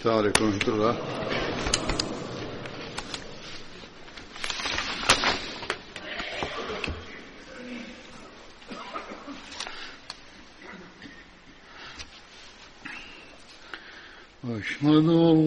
السلام عليكم ورحمة الله أشهد أن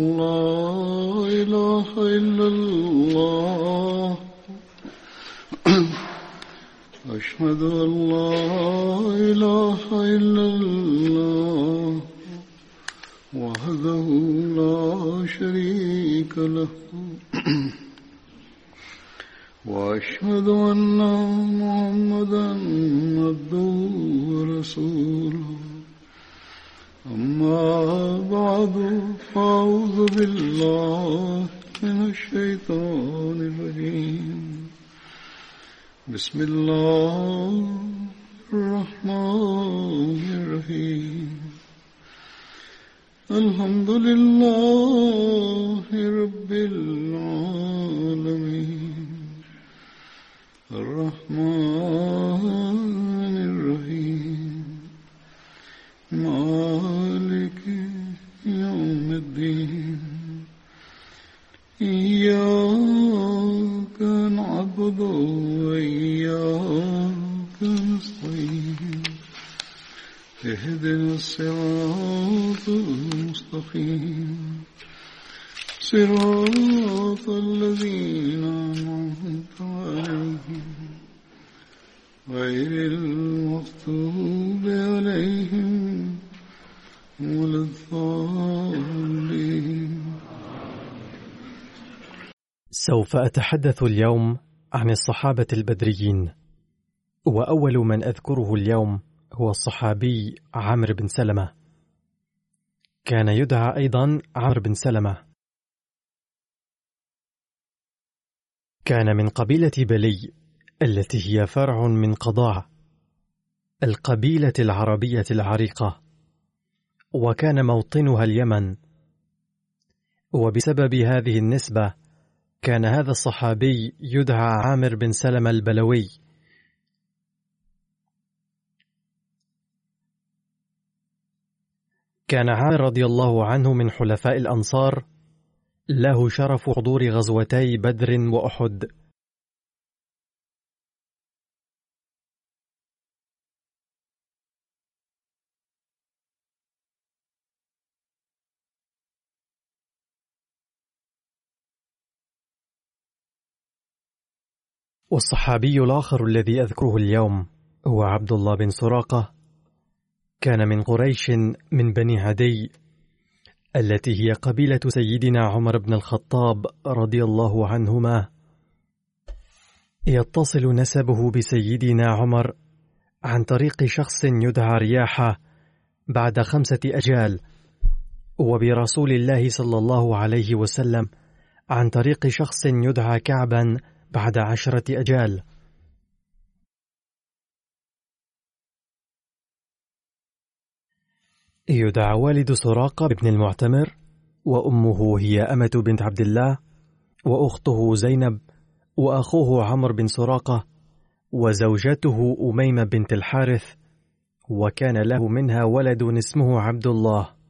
سوف أتحدث اليوم عن الصحابة البدريين. وأول من أذكره اليوم هو الصحابي عمرو بن سلمة. كان يدعى أيضا عمرو بن سلمة. كان من قبيلة بلي التي هي فرع من قضاع القبيلة العربية العريقة. وكان موطنها اليمن. وبسبب هذه النسبة كان هذا الصحابي يدعى عامر بن سلمة البلوي. كان عامر رضي الله عنه من حلفاء الأنصار له شرف حضور غزوتي بدر وأحد. والصحابي الآخر الذي أذكره اليوم هو عبد الله بن سراقة كان من قريش من بني عدي التي هي قبيلة سيدنا عمر بن الخطاب رضي الله عنهما. يتصل نسبه بسيدنا عمر عن طريق شخص يدعى رياحة بعد خمسة أجال وبرسول الله صلى الله عليه وسلم عن طريق شخص يدعى كعبا بعد عشرة أجال يدعى والد سراقة بن المعتمر وأمه هي أمة بنت عبد الله وأخته زينب وأخوه عمرو بن سراقة وزوجته أميمة بنت الحارث وكان له منها ولد اسمه عبد الله.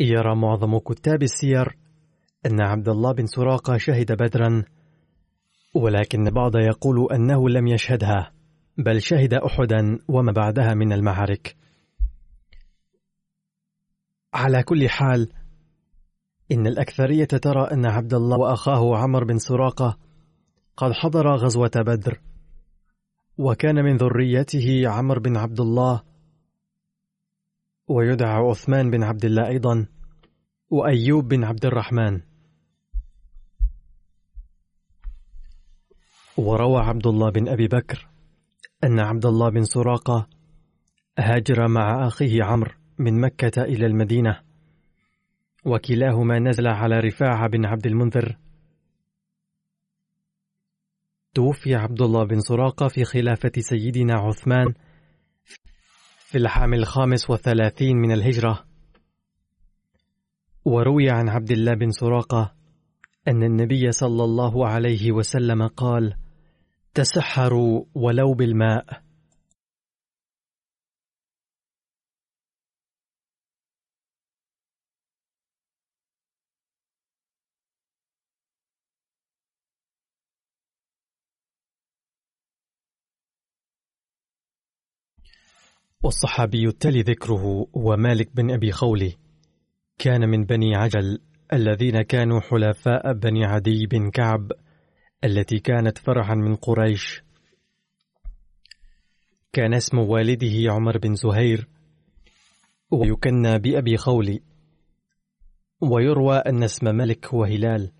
يرى معظم كتاب السير أن عبد الله بن سراقة شهد بدرا ولكن البعض يقول أنه لم يشهدها بل شهد أحدا وما بعدها من المعارك. على كل حال إن الأكثرية ترى أن عبد الله وأخاه عمر بن سراقة قد حضر غزوة بدر وكان من ذريته عمر بن عبد الله ويدعى عثمان بن عبد الله أيضا وأيوب بن عبد الرحمن. وروى عبد الله بن أبي بكر أن عبد الله بن سراقة هاجر مع أخيه عمرو من مكة إلى المدينة وكلاهما نزل على رفاعة بن عبد المنذر. توفي عبد الله بن سراقة في خلافة سيدنا عثمان في العام الخامس والثلاثين من الهجرة. وروي عن عبد الله بن سراقة أن النبي صلى الله عليه وسلم قال تسحروا ولو بالماء. والصحابي التالي ذكره هو مالك بن أبي خولي. كان من بني عجل الذين كانوا حلفاء بني عدي بن كعب التي كانت فرعا من قريش. كان اسم والده عمر بن زهير ويكنى بأبي خولي. ويروى أن اسم ملك هو هلال.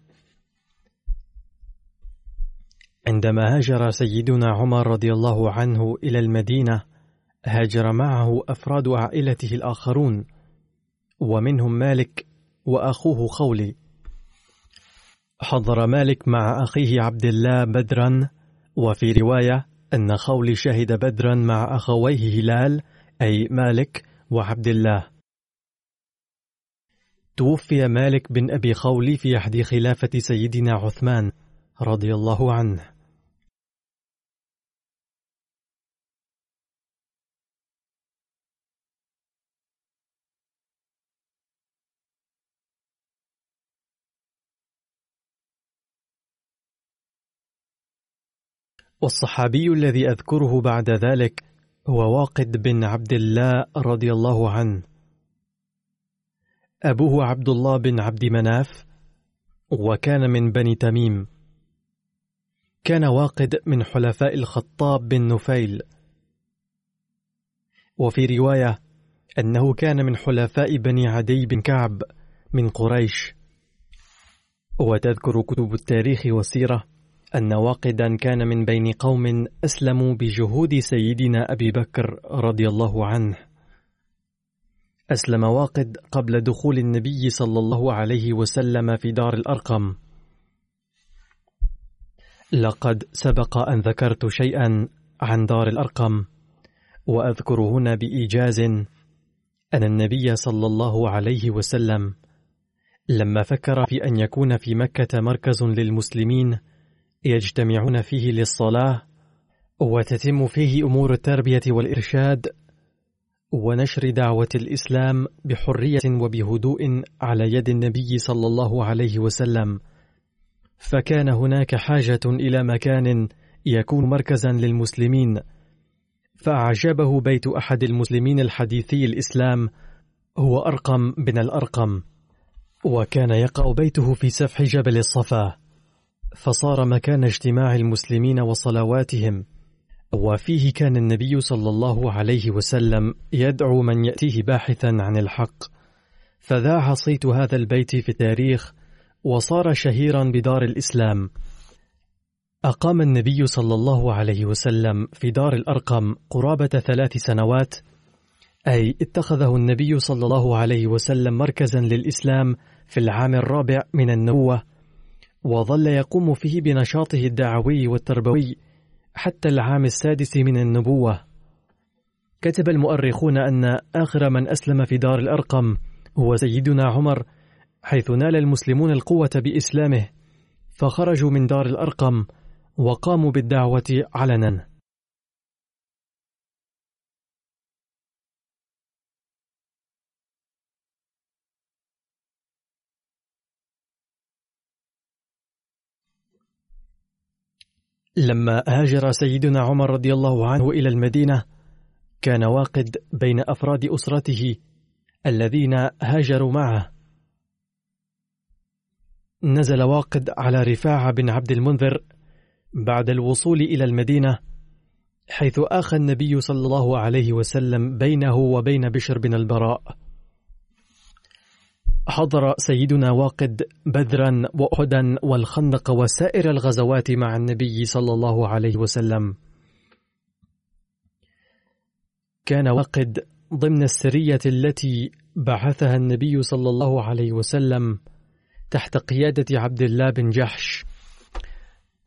عندما هاجر سيدنا عمر رضي الله عنه إلى المدينة هاجر معه أفراد عائلته الآخرون ومنهم مالك وأخوه خولي. حضر مالك مع أخيه عبد الله بدرا وفي رواية أن خولي شهد بدرا مع أخويه هلال أي مالك وعبد الله. توفي مالك بن أبي خولي في أحد خلافة سيدنا عثمان رضي الله عنه. والصحابي الذي أذكره بعد ذلك هو واقد بن عبد الله رضي الله عنه. أبوه عبد الله بن عبد مناف وكان من بني تميم. كان واقد من حلفاء الخطاب بن نفيل. وفي رواية أنه كان من حلفاء بني عدي بن كعب من قريش. وتذكر كتب التاريخ والسيرة أن واقدا كان من بين قوم أسلموا بجهود سيدنا أبي بكر رضي الله عنه. أسلم واقد قبل دخول النبي صلى الله عليه وسلم في دار الأرقم. لقد سبق أن ذكرت شيئا عن دار الأرقم وأذكر هنا بإيجاز أن النبي صلى الله عليه وسلم لما فكر في أن يكون في مكة مركز للمسلمين يجتمعون فيه للصلاة وتتم فيه أمور التربية والإرشاد ونشر دعوة الإسلام بحرية وبهدوء على يد النبي صلى الله عليه وسلم. فكان هناك حاجة إلى مكان يكون مركزا للمسلمين. فأعجبه بيت أحد المسلمين الحديثي الإسلام هو أرقم بن الأرقم وكان يقع بيته في سفح جبل الصفا. فصار مكان اجتماع المسلمين وصلواتهم. وفيه كان النبي صلى الله عليه وسلم يدعو من يأتيه باحثا عن الحق. فذاع صيت هذا البيت في التاريخ وصار شهيرا بدار الإسلام. أقام النبي صلى الله عليه وسلم في دار الأرقم قرابة ثلاث سنوات أي اتخذه النبي صلى الله عليه وسلم مركزا للإسلام في العام الرابع من النبوة. وظل يقوم فيه بنشاطه الدعوي والتربوي حتى العام السادس من النبوة. كتب المؤرخون أن آخر من أسلم في دار الأرقم هو سيدنا عمر حيث نال المسلمون القوة بإسلامه فخرجوا من دار الأرقم وقاموا بالدعوة علنا. لما هاجر سيدنا عمر رضي الله عنه إلى المدينة كان واقد بين أفراد أسرته الذين هاجروا معه. نزل واقد على رفاعة بن عبد المنذر بعد الوصول إلى المدينة حيث آخى النبي صلى الله عليه وسلم بينه وبين بشر بن البراء. حضر سيدنا واقد بدرا وأحدا والخندق وسائر الغزوات مع النبي صلى الله عليه وسلم. كان واقد ضمن السرية التي بعثها النبي صلى الله عليه وسلم تحت قيادة عبد الله بن جحش.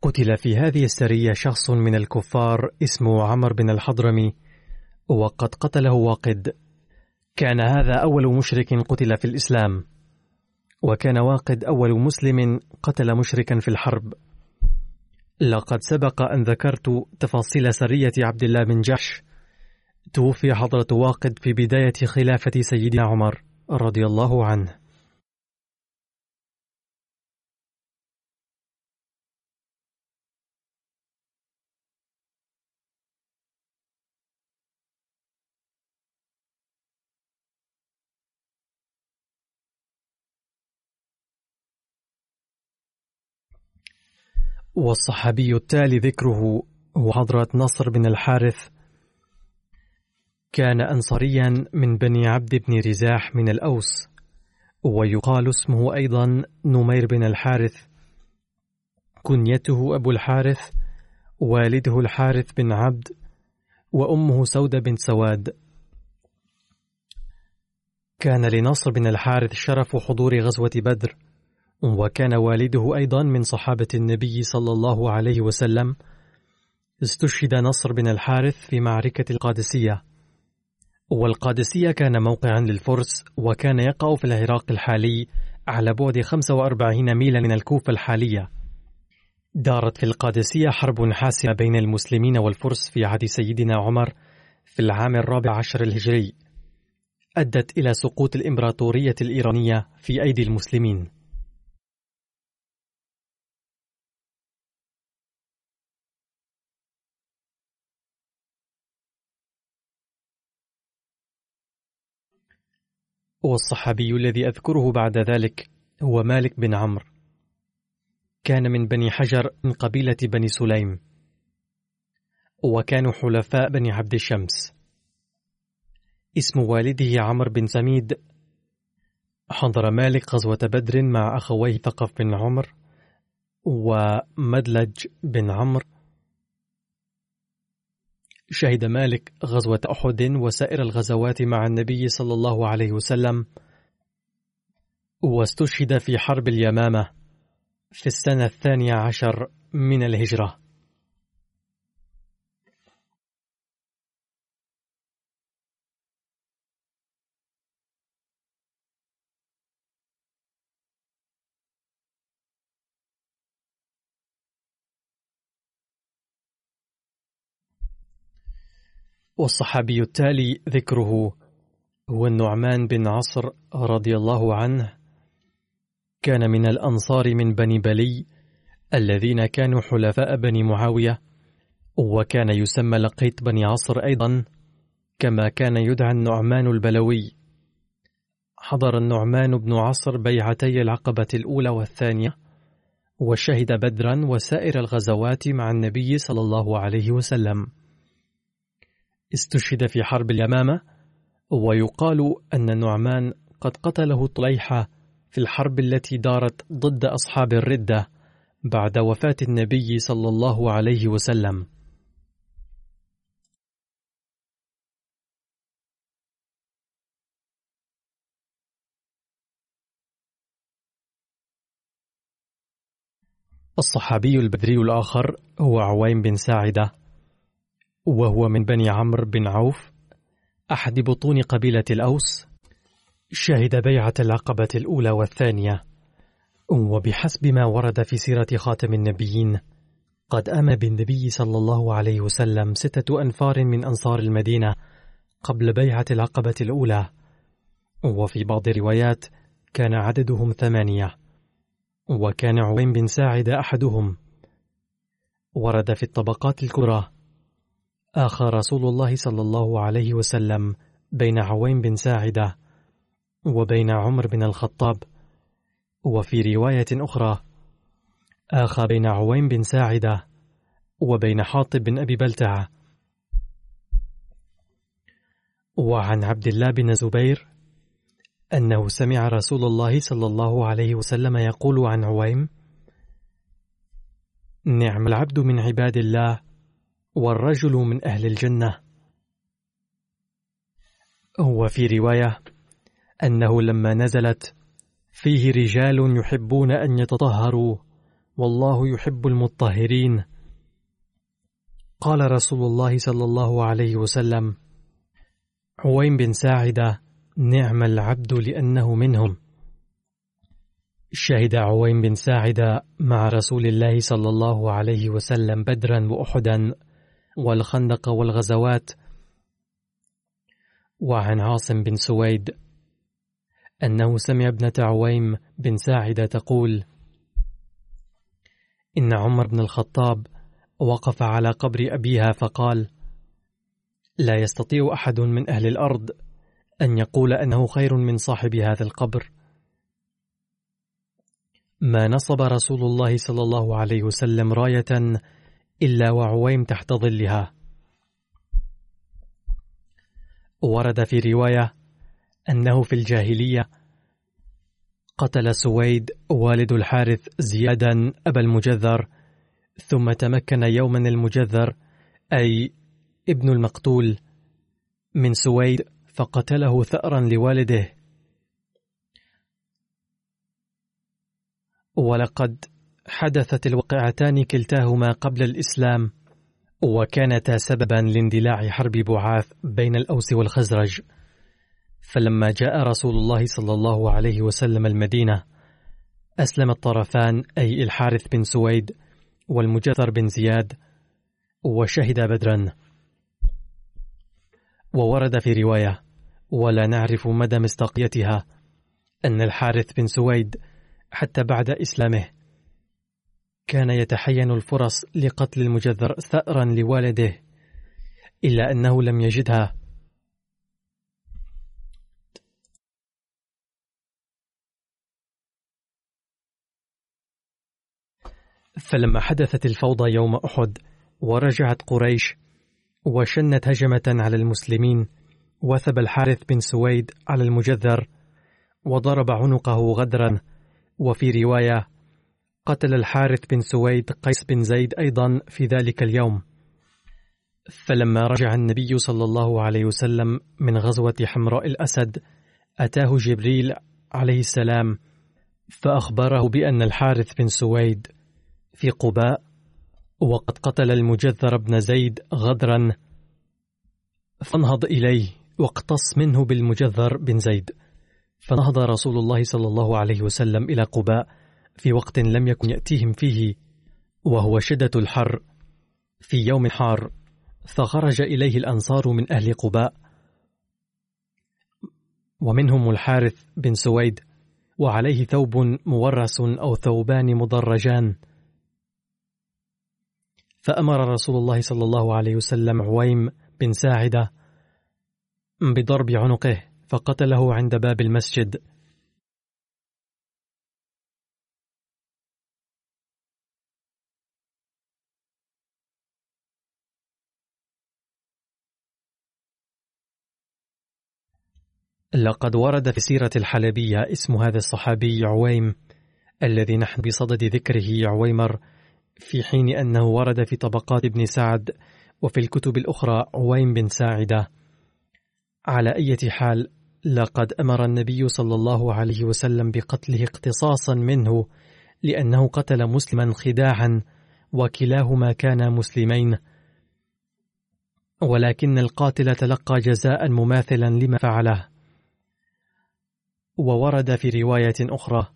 قتل في هذه السرية شخص من الكفار اسمه عمر بن الحضرمي وقد قتله واقد. كان هذا أول مشرك قتل في الإسلام وكان واقد أول مسلم قتل مشركا في الحرب. لقد سبق أن ذكرت تفاصيل سرية عبد الله بن جحش. توفي حضرة واقد في بداية خلافة سيدنا عمر رضي الله عنه. والصحابي التالي ذكره هو حضرة نصر بن الحارث كان أنصاريا من بني عبد بن رزاح من الأوس ويقال اسمه أيضا نمير بن الحارث. كنيته أبو الحارث والده الحارث بن عبد وأمه سودة بن سواد. كان لنصر بن الحارث شرف حضور غزوة بدر. وكان والده أيضا من صحابة النبي صلى الله عليه وسلم استشهد نصر بن الحارث في معركة القادسية. والقادسية كان موقعا للفرس وكان يقع في العراق الحالي على بعد 45 ميلا من الكوفة الحالية. دارت في القادسية حرب حاسمة بين المسلمين والفرس في عهد سيدنا عمر في العام الرابع عشر الهجري. أدت إلى سقوط الإمبراطورية الإيرانية في أيدي المسلمين. والصحابي الذي أذكره بعد ذلك هو مالك بن عمرو. كان من بني حجر من قبيلة بني سليم. وكانوا حلفاء بني عبد الشمس. اسم والده عمرو بن سميد. حضر مالك غزوة بدر مع أخويه ثقف بن عمر ومدلج بن عمرو. شهد مالك غزوة أحد وسائر الغزوات مع النبي صلى الله عليه وسلم واستشهد في حرب اليمامة في السنة الثانية عشر من الهجرة. والصحابي التالي ذكره هو النعمان بن عصر رضي الله عنه. كان من الأنصار من بني بلي الذين كانوا حلفاء بني معاوية وكان يسمى لقيت بني عصر أيضا كما كان يدعى النعمان البلوي. حضر النعمان بن عصر بيعتي العقبة الأولى والثانية وشهد بدرا وسائر الغزوات مع النبي صلى الله عليه وسلم. استشهد في حرب اليمامة ويقال أن النعمان قد قتله طليحة في الحرب التي دارت ضد أصحاب الردة بعد وفاة النبي صلى الله عليه وسلم. الصحابي البدري الآخر هو عويم بن ساعدة وهو من بني عمرو بن عوف أحد بطون قبيلة الأوس. شهد بيعة العقبة الأولى والثانية. وبحسب ما ورد في سيرة خاتم النبيين قد أمى بالنبي صلى الله عليه وسلم ستة أنفار من أنصار المدينة قبل بيعة العقبة الأولى. وفي بعض الروايات كان عددهم ثمانية. وكان عوين بن ساعد أحدهم. ورد في الطبقات الكبرى آخى رسول الله صلى الله عليه وسلم بين عوين بن ساعدة وبين عمر بن الخطاب. وفي رواية أخرى آخى بين عوين بن ساعدة وبين حاطب بن أبي بلتعة. وعن عبد الله بن زبير أنه سمع رسول الله صلى الله عليه وسلم يقول عن عويم نعم العبد من عباد الله والرجل من أهل الجنة. وفي رواية أنه لما نزلت فيه رجال يحبون أن يتطهروا والله يحب المطهرين. قال رسول الله صلى الله عليه وسلم عويم بن ساعدة نعم العبد لأنه منهم. شهد عويم بن ساعدة مع رسول الله صلى الله عليه وسلم بدرا وأحدا والخندق والغزوات. وعن عاصم بن سويد أنه سمع ابنة عويم بن ساعدة تقول إن عمر بن الخطاب وقف على قبر أبيها فقال لا يستطيع أحد من أهل الأرض أن يقول أنه خير من صاحب هذا القبر. ما نصب رسول الله صلى الله عليه وسلم راية إلا وعويم تحت ظلها. ورد في رواية أنه في الجاهلية قتل سويد والد الحارث زيادا أبا المجذر ثم تمكن يوما المجذر أي ابن المقتول من سويد فقتله ثأرا لوالده. ولقد حدثت الوقعتان كلتاهما قبل الإسلام وكانتا سببا لاندلاع حرب بعاث بين الأوس والخزرج. فلما جاء رسول الله صلى الله عليه وسلم المدينة أسلم الطرفان أي الحارث بن سويد والمجثر بن زياد وشهد بدرا. وورد في رواية ولا نعرف مدى مصداقيتها أن الحارث بن سويد حتى بعد إسلامه كان يتحين الفرص لقتل المجذر ثأرا لوالده إلا أنه لم يجدها. فلما حدثت الفوضى يوم أحد ورجعت قريش وشنت هجمة على المسلمين وثب الحارث بن سويد على المجذر وضرب عنقه غدرا. وفي رواية قتل الحارث بن سويد قيس بن زيد أيضا في ذلك اليوم. فلما رجع النبي صلى الله عليه وسلم من غزوة حمراء الأسد أتاه جبريل عليه السلام فأخبره بأن الحارث بن سويد في قباء وقد قتل المجذر بن زيد غدرا فانهض إليه واقتص منه بالمجذر بن زيد. فنهض رسول الله صلى الله عليه وسلم إلى قباء في وقت لم يكن يأتيهم فيه وهو شدة الحر. في يوم حار فخرج إليه الأنصار من أهل قباء. ومنهم الحارث بن سويد وعليه ثوب مورس أو ثوبان مضرجان فأمر رسول الله صلى الله عليه وسلم عويم بن ساعدة بضرب عنقه فقتله عند باب المسجد. لقد ورد في سيرة الحلبية اسم هذا الصحابي عويم الذي نحن بصدد ذكره عويمر في حين أنه ورد في طبقات ابن سعد وفي الكتب الأخرى عويم بن ساعدة. على أي حال لقد أمر النبي صلى الله عليه وسلم بقتله اقتصاصا منه لأنه قتل مسلما خداعا وكلاهما كانا مسلمين. ولكن القاتل تلقى جزاء مماثلا لما فعله. وورد في رواية أخرى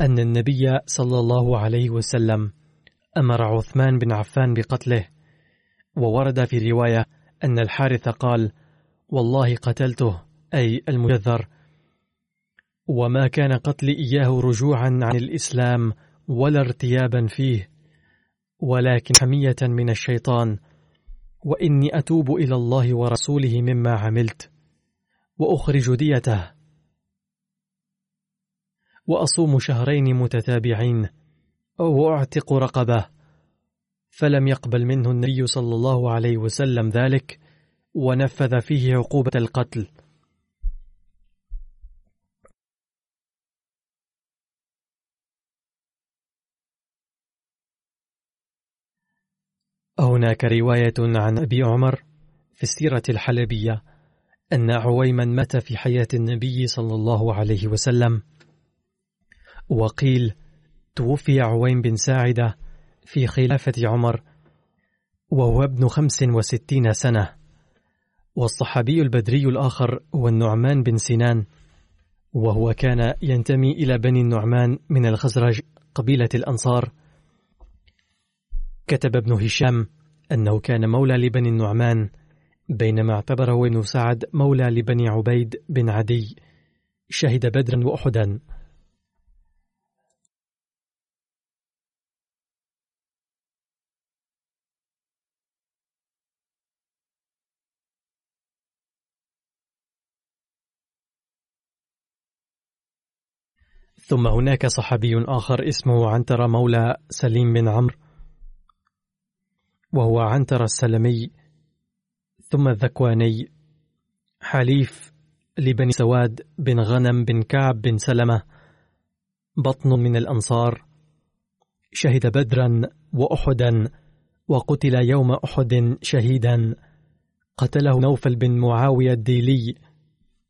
أن النبي صلى الله عليه وسلم أمر عثمان بن عفان بقتله وورد في رواية أن الحارث قال والله قتلته أي المجذر وما كان قتلي إياه رجوعا عن الإسلام ولا ارتيابا فيه ولكن حمية من الشيطان وإني أتوب إلى الله ورسوله مما عملت وأخرج ديته. وأصوم شهرين متتابعين وأعتق رقبة. فلم يقبل منه النبي صلى الله عليه وسلم ذلك ونفذ فيه عقوبة القتل. هناك رواية عن أبي عمر في السيرة الحلبية أن عويما مات في حياة النبي صلى الله عليه وسلم. وقيل توفي عويم بن ساعدة في خلافة عمر وهو ابن خمس وستين سنة. والصحابي البدري الآخر هو النعمان بن سنان وهو كان ينتمي إلى بني النعمان من الخزرج قبيلة الأنصار. كتب ابن هشام أنه كان مولى لبني النعمان بينما اعتبره ابن سعد مولى لبني عبيد بن عدي. شهد بدرا وأحدا. ثم هناك صحابي آخر اسمه عنتر مولى سليم بن عمرو وهو عنتر السلمي ثم الذكواني حليف لبني سواد بن غنم بن كعب بن سلمة بطن من الأنصار شهد بدرا وأحدا وقتل يوم أحد شهيدا قتله نوفل بن معاوية الديلي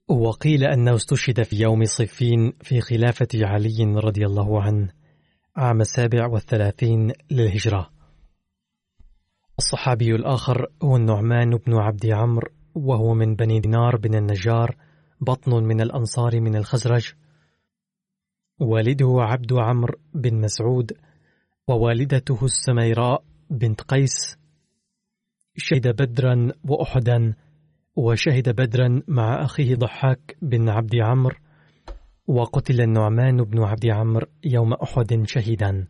وقيل أنه استشهد في يوم صفين في خلافة علي رضي الله عنه عام السابع والثلاثين للهجرة. الصحابي الآخر هو النعمان بن عبد عمرو وهو من بني دينار بن النجار بطن من الأنصار من الخزرج. والده عبد عمرو بن مسعود ووالدته السميراء بنت قيس. شهد بدرا وأحدا وشهد بدرا مع أخيه ضحاك بن عبد عمرو وقتل النعمان بن عبد عمرو يوم أحد شهيدا.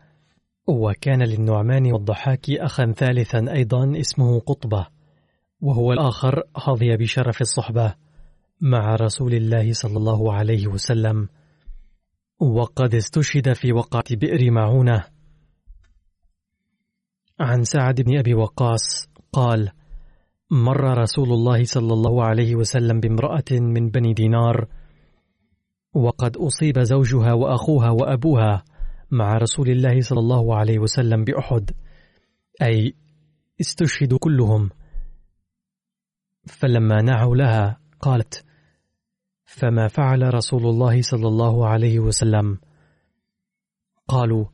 وكان للنعمان والضحاك أخا ثالثا أيضا اسمه قطبة وهو الآخر حظي بشرف الصحبة مع رسول الله صلى الله عليه وسلم. وقد استشهد في وقعة بئر معونة. عن سعد بن أبي وقاص قال مر رسول الله صلى الله عليه وسلم بامرأة من بني دينار وقد أصيب زوجها وأخوها وأبوها مع رسول الله صلى الله عليه وسلم بأحد. أي استشهدوا كلهم. فلما نعوا لها قالت فما فعل رسول الله صلى الله عليه وسلم؟ قالوا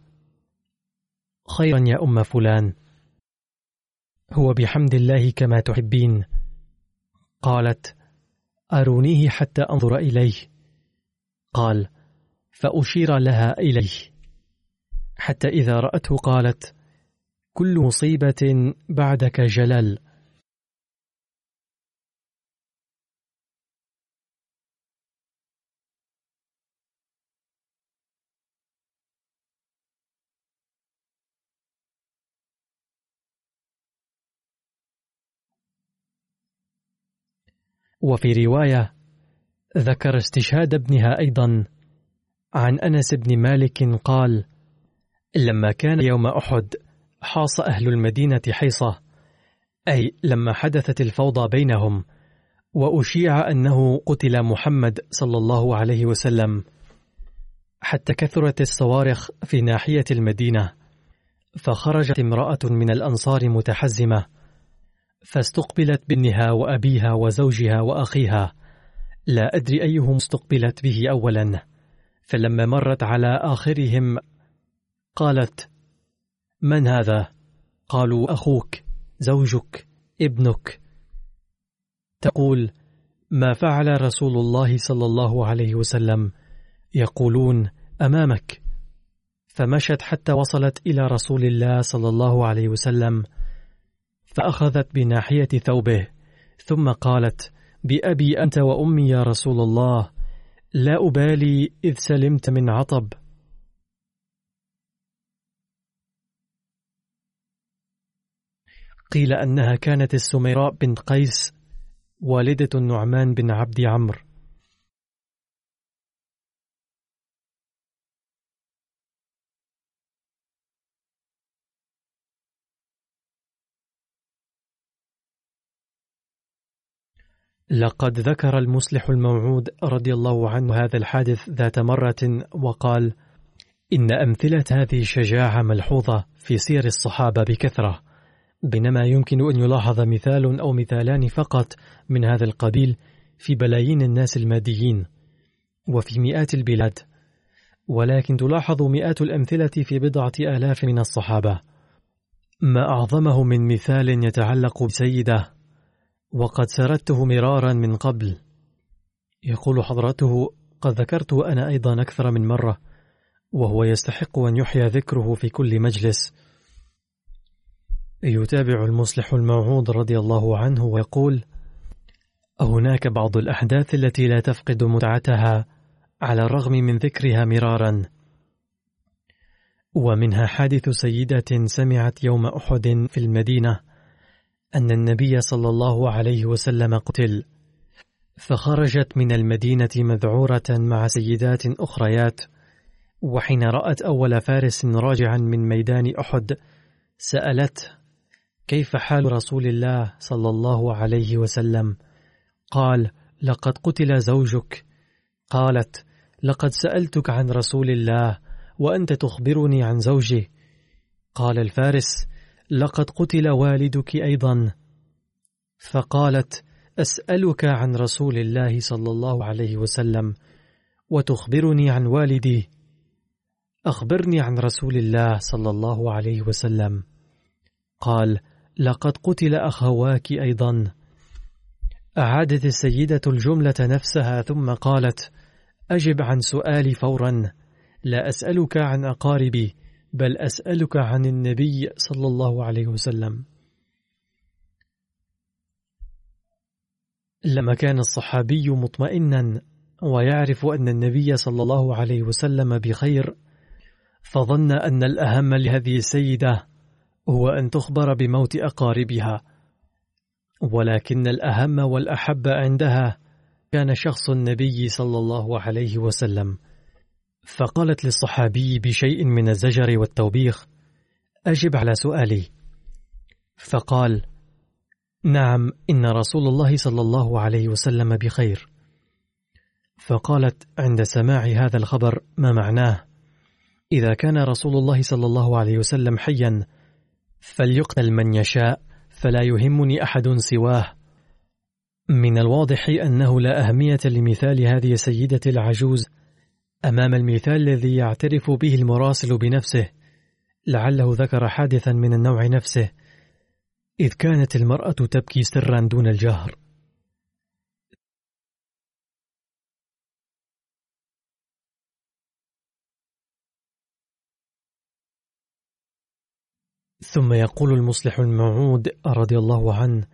خيرا يا أم فلان. هو بحمد الله كما تحبين. قالت أرونيه حتى أنظر إليه. قال فأشير لها إليه. حتى إذا رأته قالت كل مصيبة بعدك جلل وفي رواية ذكر استشهاد ابنها أيضا عن أنس بن مالك قال لما كان يوم أحد حاص أهل المدينة حيصة أي لما حدثت الفوضى بينهم وأشيع أنه قتل محمد صلى الله عليه وسلم حتى كثرت الصوارخ في ناحية المدينة فخرجت امرأة من الأنصار متحزمة فاستقبلت بابنها وأبيها وزوجها وأخيها. لا أدري أيهم استقبلت به أولا. فلما مرت على آخرهم قالت من هذا؟ قالوا أخوك زوجك ابنك. تقول ما فعل رسول الله صلى الله عليه وسلم. يقولون أمامك. فمشت حتى وصلت إلى رسول الله صلى الله عليه وسلم. فأخذت بناحية ثوبه ثم قالت بأبي أنت وأمي يا رسول الله لا أبالي إذ سلمت من عطب. قيل أنها كانت السميراء بنت قيس والدة النعمان بن عبد عمرو. لقد ذكر المصلح الموعود رضي الله عنه هذا الحادث ذات مرة وقال: إن أمثلة هذه الشجاعة ملحوظة في سير الصحابة بكثرة، بينما يمكن أن يلاحظ مثال أو مثالان فقط من هذا القبيل في بلايين الناس الماديين وفي مئات البلاد ولكن تلاحظ مئات الأمثلة في بضعة آلاف من الصحابة. ما أعظمه من مثال يتعلق بسيدة وقد سردته مرارا من قبل. يقول حضرته قد ذكرته أنا أيضا أكثر من مرة وهو يستحق أن يحيى ذكره في كل مجلس. يتابع المصلح الموعود رضي الله عنه ويقول هناك بعض الأحداث التي لا تفقد متعتها على الرغم من ذكرها مرارا. ومنها حادث سيدة سمعت يوم أحد في المدينة أن النبي صلى الله عليه وسلم قتل فخرجت من المدينة مذعورة مع سيدات أخريات وحين رأت أول فارس راجعا من ميدان أحد سألته كيف حال رسول الله صلى الله عليه وسلم؟ قال لقد قتل زوجك. قالت لقد سألتك عن رسول الله وأنت تخبرني عن زوجي قال الفارس لقد قتل والدك أيضا. فقالت أسألك عن رسول الله صلى الله عليه وسلم وتخبرني عن والدي. أخبرني عن رسول الله صلى الله عليه وسلم. قال لقد قتل أخواك أيضا. أعادت السيدة الجملة نفسها ثم قالت أجب عن سؤالي فورا. لا أسألك عن أقاربي. بل أسألك عن النبي صلى الله عليه وسلم. لما كان الصحابي مطمئنا ويعرف أن النبي صلى الله عليه وسلم بخير فظن أن الأهم لهذه السيدة هو أن تخبر بموت أقاربها. ولكن الأهم والأحب عندها كان شخص النبي صلى الله عليه وسلم. فقالت للصحابي بشيء من الزجر والتوبيخ أجب على سؤالي. فقال نعم إن رسول الله صلى الله عليه وسلم بخير. فقالت عند سماع هذا الخبر ما معناه؟ إذا كان رسول الله صلى الله عليه وسلم حيا فليقتل من يشاء فلا يهمني أحد سواه. من الواضح أنه لا أهمية لمثال هذه السيدة العجوز أمام المثال الذي يعترف به المراسل بنفسه لعله ذكر حادثا من النوع نفسه إذ كانت المرأة تبكي سرا دون الجهر. ثم يقول المصلح الموعود رضي الله عنه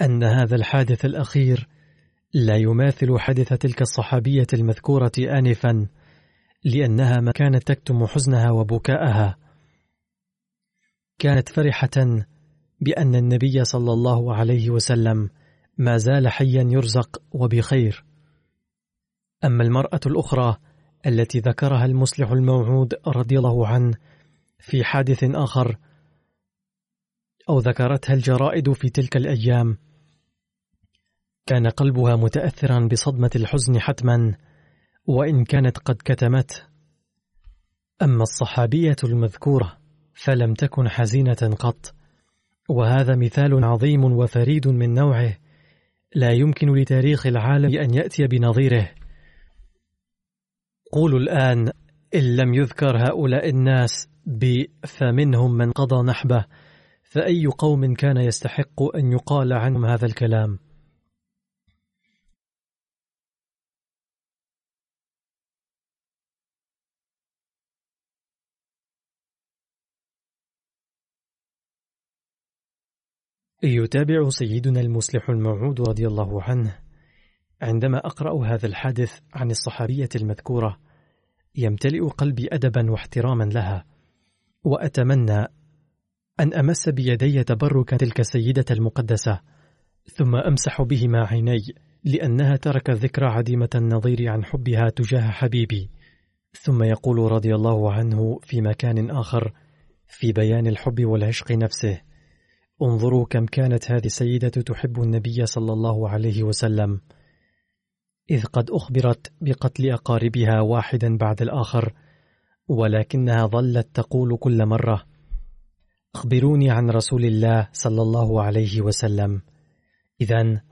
أن هذا الحادث الأخير لا يماثل حدث تلك الصحابية المذكورة آنفا لأنها ما كانت تكتم حزنها وبكاءها. كانت فرحة بأن النبي صلى الله عليه وسلم ما زال حيا يرزق وبخير. أما المرأة الأخرى التي ذكرها المصلح الموعود رضي الله عنه في حادث آخر أو ذكرتها الجرائد في تلك الأيام كان قلبها متأثرا بصدمة الحزن حتما وإن كانت قد كتمته أما الصحابية المذكورة فلم تكن حزينة قط وهذا مثال عظيم وفريد من نوعه. لا يمكن لتاريخ العالم أن يأتي بنظيره. قولوا الآن إن لم يذكر هؤلاء الناس ب فمنهم من قضى نحبه فأي قوم كان يستحق أن يقال عنهم هذا الكلام؟ يتابع سيدنا المصلح الموعود رضي الله عنه عندما أقرأ هذا الحادث عن الصحابية المذكورة يمتلئ قلبي أدبا واحتراما لها وأتمنى أن أمس بيدي تبرك تلك السيدة المقدسة ثم أمسح بهما عيني لأنها تركت ذكرى عديمة النظير عن حبها تجاه حبيبي. ثم يقول رضي الله عنه في مكان آخر في بيان الحب والعشق نفسه انظروا كم كانت هذه السيدة تحب النبي صلى الله عليه وسلم. إذ قد أخبرت بقتل أقاربها واحدا بعد الآخر ولكنها ظلت تقول كل مرة أخبروني عن رسول الله صلى الله عليه وسلم. إذا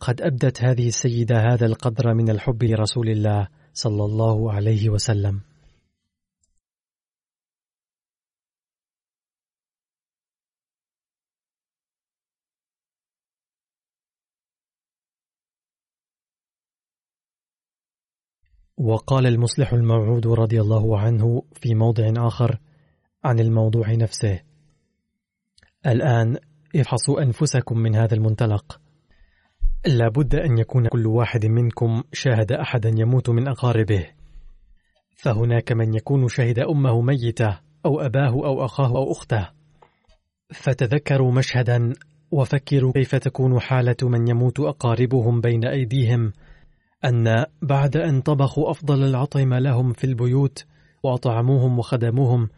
قد أبدت هذه السيدة هذا القدر من الحب لرسول الله صلى الله عليه وسلم. وقال المصلح الموعود رضي الله عنه في موضع آخر عن الموضوع نفسه. الآن افحصوا أنفسكم من هذا المنطلق. لا بد أن يكون كل واحد منكم شاهد أحدا يموت من أقاربه. فهناك من يكون شهد أمه ميتة أو أباه أو أخاه أو أخته. فتذكروا مشهدا وفكروا كيف تكون حالة من يموت أقاربهم بين أيديهم أن بعد أن طبخوا أفضل العطيم لهم في البيوت وأطعموهم وخدموهم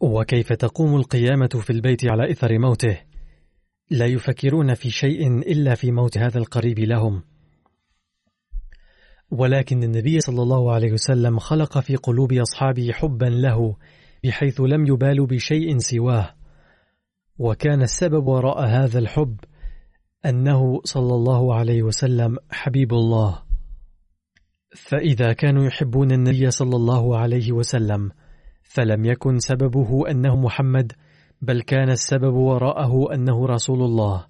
وكيف تقوم القيامة في البيت على إثر موته؟ لا يفكرون في شيء إلا في موت هذا القريب لهم. ولكن النبي صلى الله عليه وسلم خلق في قلوب أصحابه حبا له بحيث لم يبالوا بشيء سواه. وكان السبب وراء هذا الحب أنه صلى الله عليه وسلم حبيب الله. فإذا كانوا يحبون النبي صلى الله عليه وسلم فلم يكن سببه أنه محمد بل كان السبب وراءه أنه رسول الله.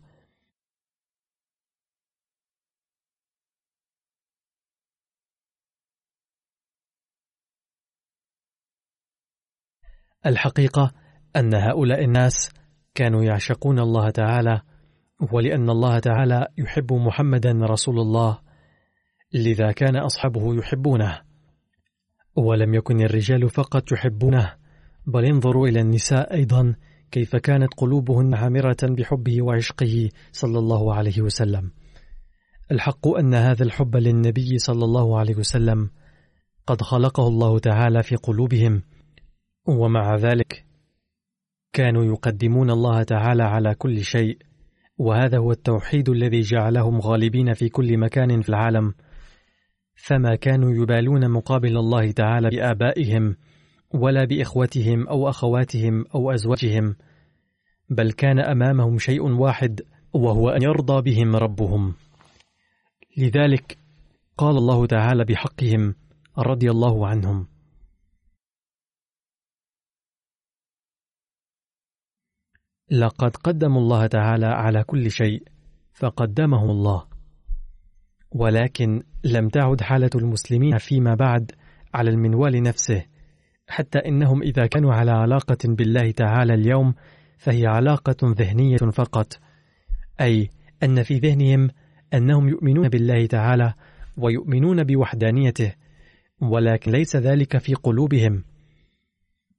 الحقيقة أن هؤلاء الناس كانوا يعشقون الله تعالى ولأن الله تعالى يحب محمدا رسول الله. لذا كان أصحابه يحبونه. ولم يكن الرجال فقط يحبونه بل انظروا إلى النساء أيضا كيف كانت قلوبهن عامرة بحبه وعشقه صلى الله عليه وسلم. الحق أن هذا الحب للنبي صلى الله عليه وسلم قد خلقه الله تعالى في قلوبهم ومع ذلك كانوا يقدمون الله تعالى على كل شيء وهذا هو التوحيد الذي جعلهم غالبين في كل مكان في العالم. فما كانوا يبالون مقابل الله تعالى بآبائهم ولا بإخوتهم أو أخواتهم أو أزواجهم بل كان أمامهم شيء واحد وهو أن يرضى بهم ربهم. لذلك قال الله تعالى بحقهم رضي الله عنهم. لقد قدموا الله تعالى على كل شيء فقدمهم الله. ولكن لم تعد حالة المسلمين فيما بعد على المنوال نفسه حتى إنهم إذا كانوا على علاقة بالله تعالى اليوم فهي علاقة ذهنية فقط. أي أن في ذهنهم أنهم يؤمنون بالله تعالى ويؤمنون بوحدانيته ولكن ليس ذلك في قلوبهم.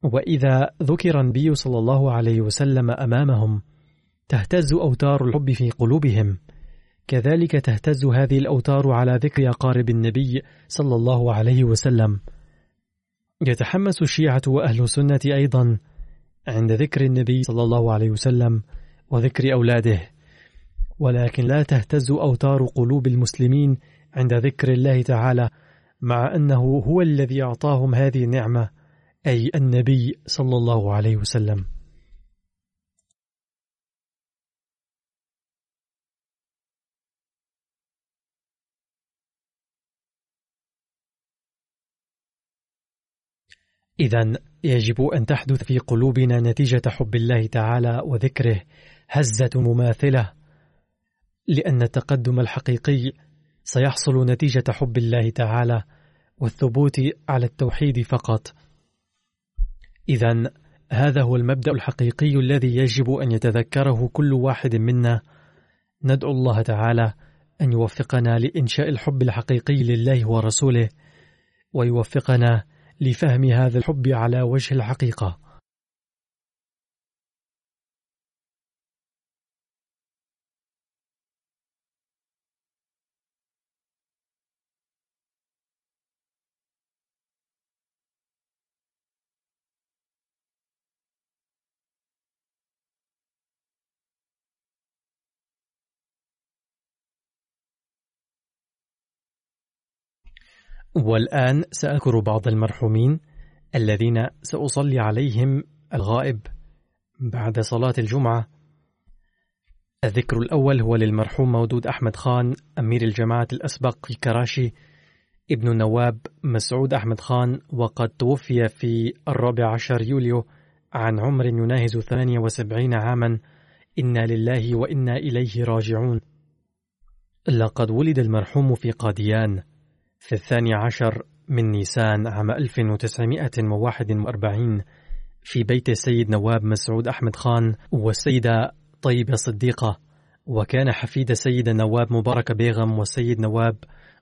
وإذا ذكر النبي صلى الله عليه وسلم أمامهم تهتز أوتار الحب في قلوبهم. كذلك تهتز هذه الأوتار على ذكر أقارب النبي صلى الله عليه وسلم. يتحمس الشيعة وأهل السنة أيضا عند ذكر النبي صلى الله عليه وسلم وذكر أولاده ولكن لا تهتز أوتار قلوب المسلمين عند ذكر الله تعالى مع أنه هو الذي أعطاهم هذه النعمة أي النبي صلى الله عليه وسلم. إذا يجب أن تحدث في قلوبنا نتيجة حب الله تعالى وذكره هزة مماثلة لأن التقدم الحقيقي سيحصل نتيجة حب الله تعالى والثبوت على التوحيد فقط. إذا هذا هو المبدأ الحقيقي الذي يجب أن يتذكره كل واحد منا. ندعو الله تعالى أن يوفقنا لإنشاء الحب الحقيقي لله ورسوله ويوفقنا لفهم هذا الحب على وجه الحقيقة. والآن سأذكر بعض المرحومين الذين سأصلي عليهم الغائب بعد صلاة الجمعة. الذكر الأول هو للمرحوم مودود أحمد خان أمير الجماعة الأسبق في كراشي ابن النواب مسعود أحمد خان وقد توفي في الرابع عشر يوليو عن عمر يناهز 78 عاما. إنا لله وإنا إليه راجعون. لقد ولد المرحوم في قاديان. في الثاني عشر من نيسان عام 1941 في بيت السيد نواب مسعود أحمد خان والسيدة طيبة صديقة وكان حفيد السيد النواب مبارك بيغم والسيد نواب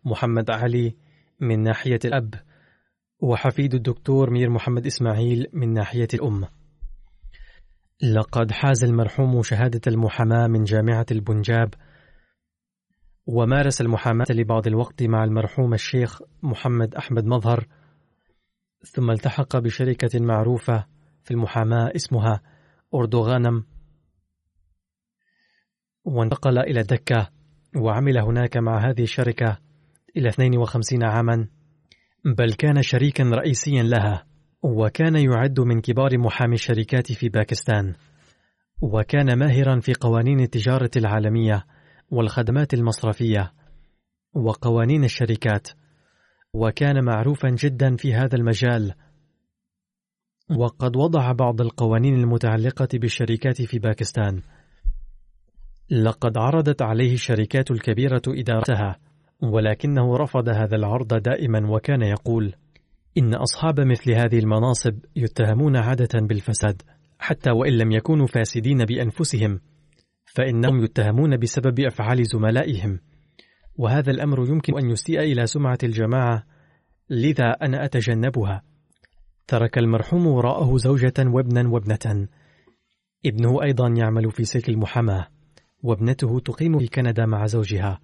محمد علي من ناحية الأب وحفيد الدكتور مير محمد إسماعيل من ناحية الأم. لقد حاز المرحوم شهادة المحاماة من جامعة البنجاب ومارس المحاماة لبعض الوقت مع المرحوم الشيخ محمد أحمد مظهر ثم التحق بشركة معروفة في المحاماة اسمها أردوغانم. وانتقل إلى دكة وعمل هناك مع هذه الشركة إلى 52 عاما. بل كان شريكا رئيسيا لها وكان يعد من كبار محامي الشركات في باكستان وكان ماهرا في قوانين التجارة العالمية. والخدمات المصرفية وقوانين الشركات وكان معروفا جدا في هذا المجال. وقد وضع بعض القوانين المتعلقة بالشركات في باكستان. لقد عرضت عليه الشركات الكبيرة إدارتها ولكنه رفض هذا العرض دائما وكان يقول إن أصحاب مثل هذه المناصب يتهمون عادة بالفساد حتى وإن لم يكونوا فاسدين بأنفسهم. فإنهم يتهمون بسبب أفعال زملائهم. وهذا الأمر يمكن أن يسيء إلى سمعة الجماعة لذا أنا أتجنبها. ترك المرحوم وراءه زوجة وابنا وابنة. ابنه أيضا يعمل في سلك المحاماة وابنته تقيم في كندا مع زوجها.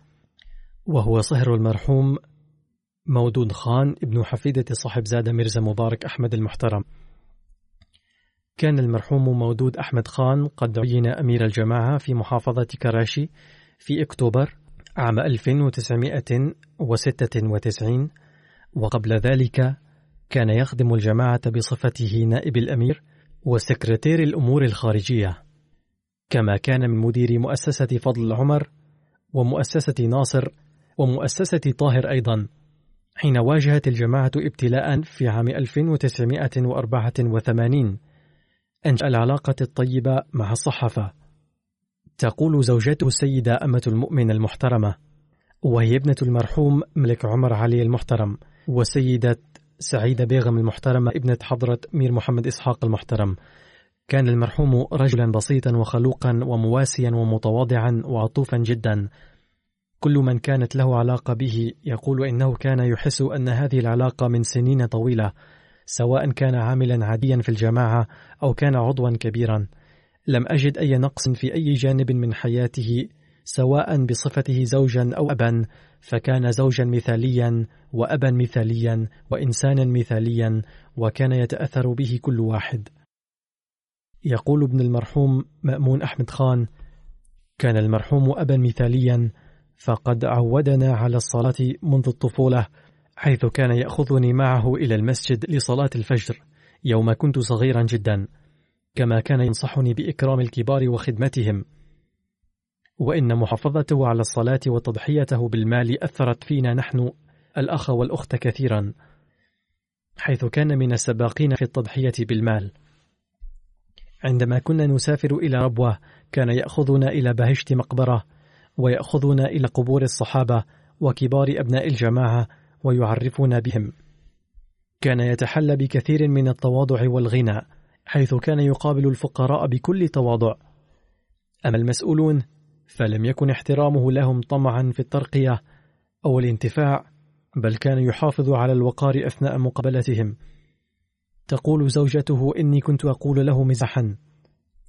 وهو صهر المرحوم مودود خان ابن حفيدة صاحب زادة ميرزا مبارك أحمد المحترم. كان المرحوم مودود أحمد خان قد عين أمير الجماعة في محافظة كراشي في أكتوبر عام 1996 وقبل ذلك كان يخدم الجماعة بصفته نائب الأمير وسكرتير الأمور الخارجية. كما كان من مدير مؤسسة فضل عمر ومؤسسة ناصر ومؤسسة طاهر أيضا حين واجهت الجماعة ابتلاء في عام 1984 أنشأ العلاقة الطيبة مع الصحافة. تقول زوجته السيدة أمة المؤمن المحترمة وهي ابنة المرحوم ملك عمر علي المحترم وسيدة سعيدة بيغم المحترمة ابنة حضرة مير محمد إسحاق المحترم. كان المرحوم رجلا بسيطا وخلوقا ومواسيا ومتواضعا وعطوفا جدا. كل من كانت له علاقة به يقول إنه كان يحس أن هذه العلاقة من سنين طويلة. سواء كان عاملا عاديا في الجماعة أو كان عضوا كبيرا. لم أجد أي نقص في أي جانب من حياته سواء بصفته زوجا أو أبا فكان زوجا مثاليا وأبا مثاليا وإنسانا مثاليا وكان يتأثر به كل واحد. يقول ابن المرحوم مأمون أحمد خان كان المرحوم أبا مثاليا فقد عودنا على الصلاة منذ الطفولة حيث كان يأخذني معه إلى المسجد لصلاة الفجر يوم كنت صغيرا جدا كما كان ينصحني بإكرام الكبار وخدمتهم. وإن محافظته على الصلاة وتضحيته بالمال أثرت فينا نحن الأخ والأخت كثيرا حيث كان من السباقين في التضحية بالمال. عندما كنا نسافر إلى ربوة كان يأخذنا إلى بهشت مقبرة ويأخذنا إلى قبور الصحابة وكبار أبناء الجماعة ويعرفنا بهم. كان يتحلى بكثير من التواضع والغنى حيث كان يقابل الفقراء بكل تواضع. أما المسؤولون فلم يكن احترامه لهم طمعا في الترقية أو الانتفاع بل كان يحافظ على الوقار أثناء مقابلتهم. تقول زوجته إني كنت أقول له مزحا.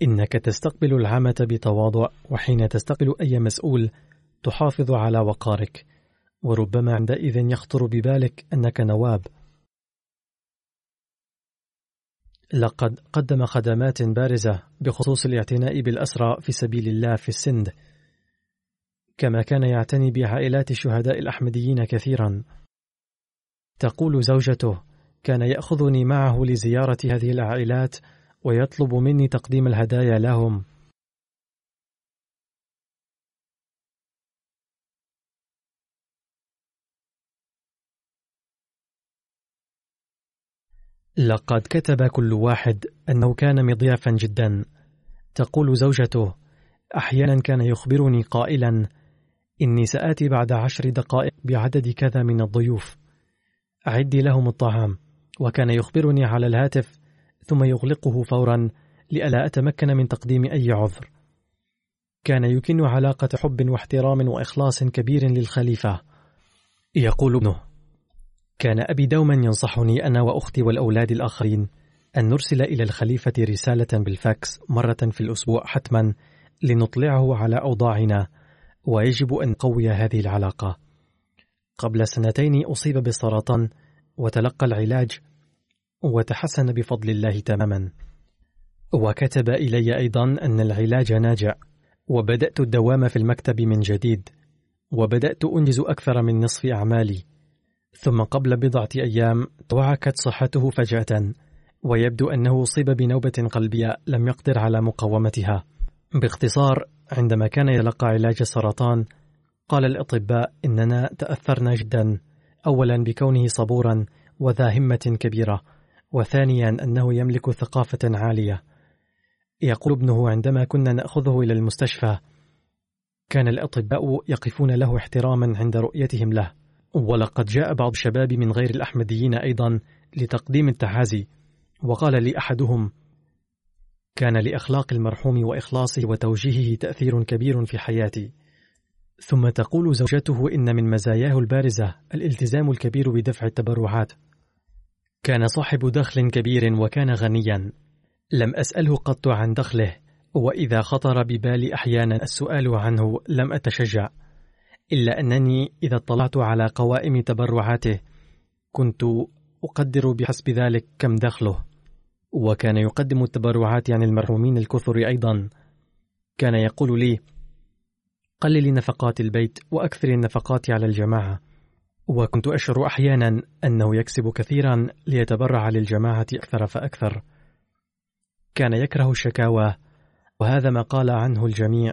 إنك تستقبل العامة بتواضع وحين تستقبل أي مسؤول تحافظ على وقارك. وربما عندئذ يخطر ببالك أنك نواب. لقد قدم خدمات بارزة بخصوص الاعتناء بالأسرى في سبيل الله في السند كما كان يعتني بعائلات الشهداء الأحمديين كثيرا. تقول زوجته كان يأخذني معه لزيارة هذه العائلات ويطلب مني تقديم الهدايا لهم. لقد كتب كل واحد أنه كان مضيافا جدا. تقول زوجته أحيانا كان يخبرني قائلا إني سآتي بعد عشر دقائق بعدد كذا من الضيوف. عدي لهم الطعام وكان يخبرني على الهاتف ثم يغلقه فورا لئلا أتمكن من تقديم أي عذر. كان يكن علاقة حب واحترام وإخلاص كبير للخليفة. يقول ابنه كان أبي دوما ينصحني أنا وأختي والأولاد الآخرين أن نرسل إلى الخليفة رسالة بالفاكس مرة في الأسبوع حتما لنطلعه على أوضاعنا ويجب أن نقوي هذه العلاقة. قبل سنتين أصيب بالسرطان وتلقى العلاج وتحسن بفضل الله تماما. وكتب إلي أيضا أن العلاج ناجع وبدأت الدوام في المكتب من جديد وبدأت أنجز أكثر من نصف أعمالي. ثم قبل بضعة أيام توعكت صحته فجأة ويبدو أنه أصيب بنوبة قلبية لم يقدر على مقاومتها. باختصار عندما كان يلقى علاج السرطان قال الأطباء إننا تأثرنا جدا أولا بكونه صبورا وذا همة كبيرة وثانيا أنه يملك ثقافة عالية. يقول ابنه عندما كنا نأخذه إلى المستشفى كان الأطباء يقفون له احتراما عند رؤيتهم له ولقد جاء بعض الشباب من غير الأحمديين أيضا لتقديم التحازي وقال لي أحدهم كان لأخلاق المرحوم وإخلاصه وتوجيهه تأثير كبير في حياتي. ثم تقول زوجته إن من مزاياه البارزة الالتزام الكبير بدفع التبرعات. كان صاحب دخل كبير وكان غنيا. لم أسأله قط عن دخله وإذا خطر ببالي أحيانا السؤال عنه لم أتشجع. إلا أنني إذا اطلعت على قوائم تبرعاته كنت أقدر بحسب ذلك كم دخله. وكان يقدم التبرعات عن المرحومين الكثر أيضا. كان يقول لي قلل نفقات البيت وأكثر النفقات على الجماعة. وكنت أشعر أحيانا أنه يكسب كثيرا ليتبرع للجماعة أكثر فأكثر. كان يكره الشكاوى وهذا ما قال عنه الجميع.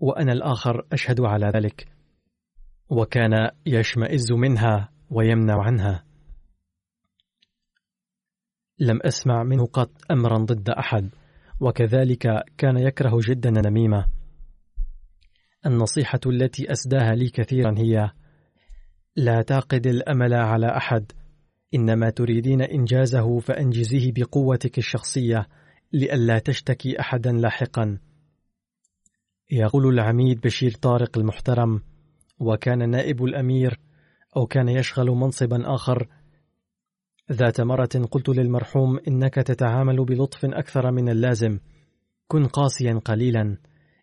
وأنا الآخر أشهد على ذلك. وكان يشمئز منها ويمنع عنها. لم أسمع منه قط أمرا ضد أحد وكذلك كان يكره جدا النميمة النصيحة التي أسداها لي كثيرا هي لا تعقد الأمل على أحد إنما تريدين إنجازه فأنجزيه بقوتك الشخصية لئلا تشتكي أحدا لاحقا. يقول العميد بشير طارق المحترم وكان نائب الأمير أو كان يشغل منصبا آخر. ذات مرة قلت للمرحوم إنك تتعامل بلطف أكثر من اللازم. كن قاسيا قليلا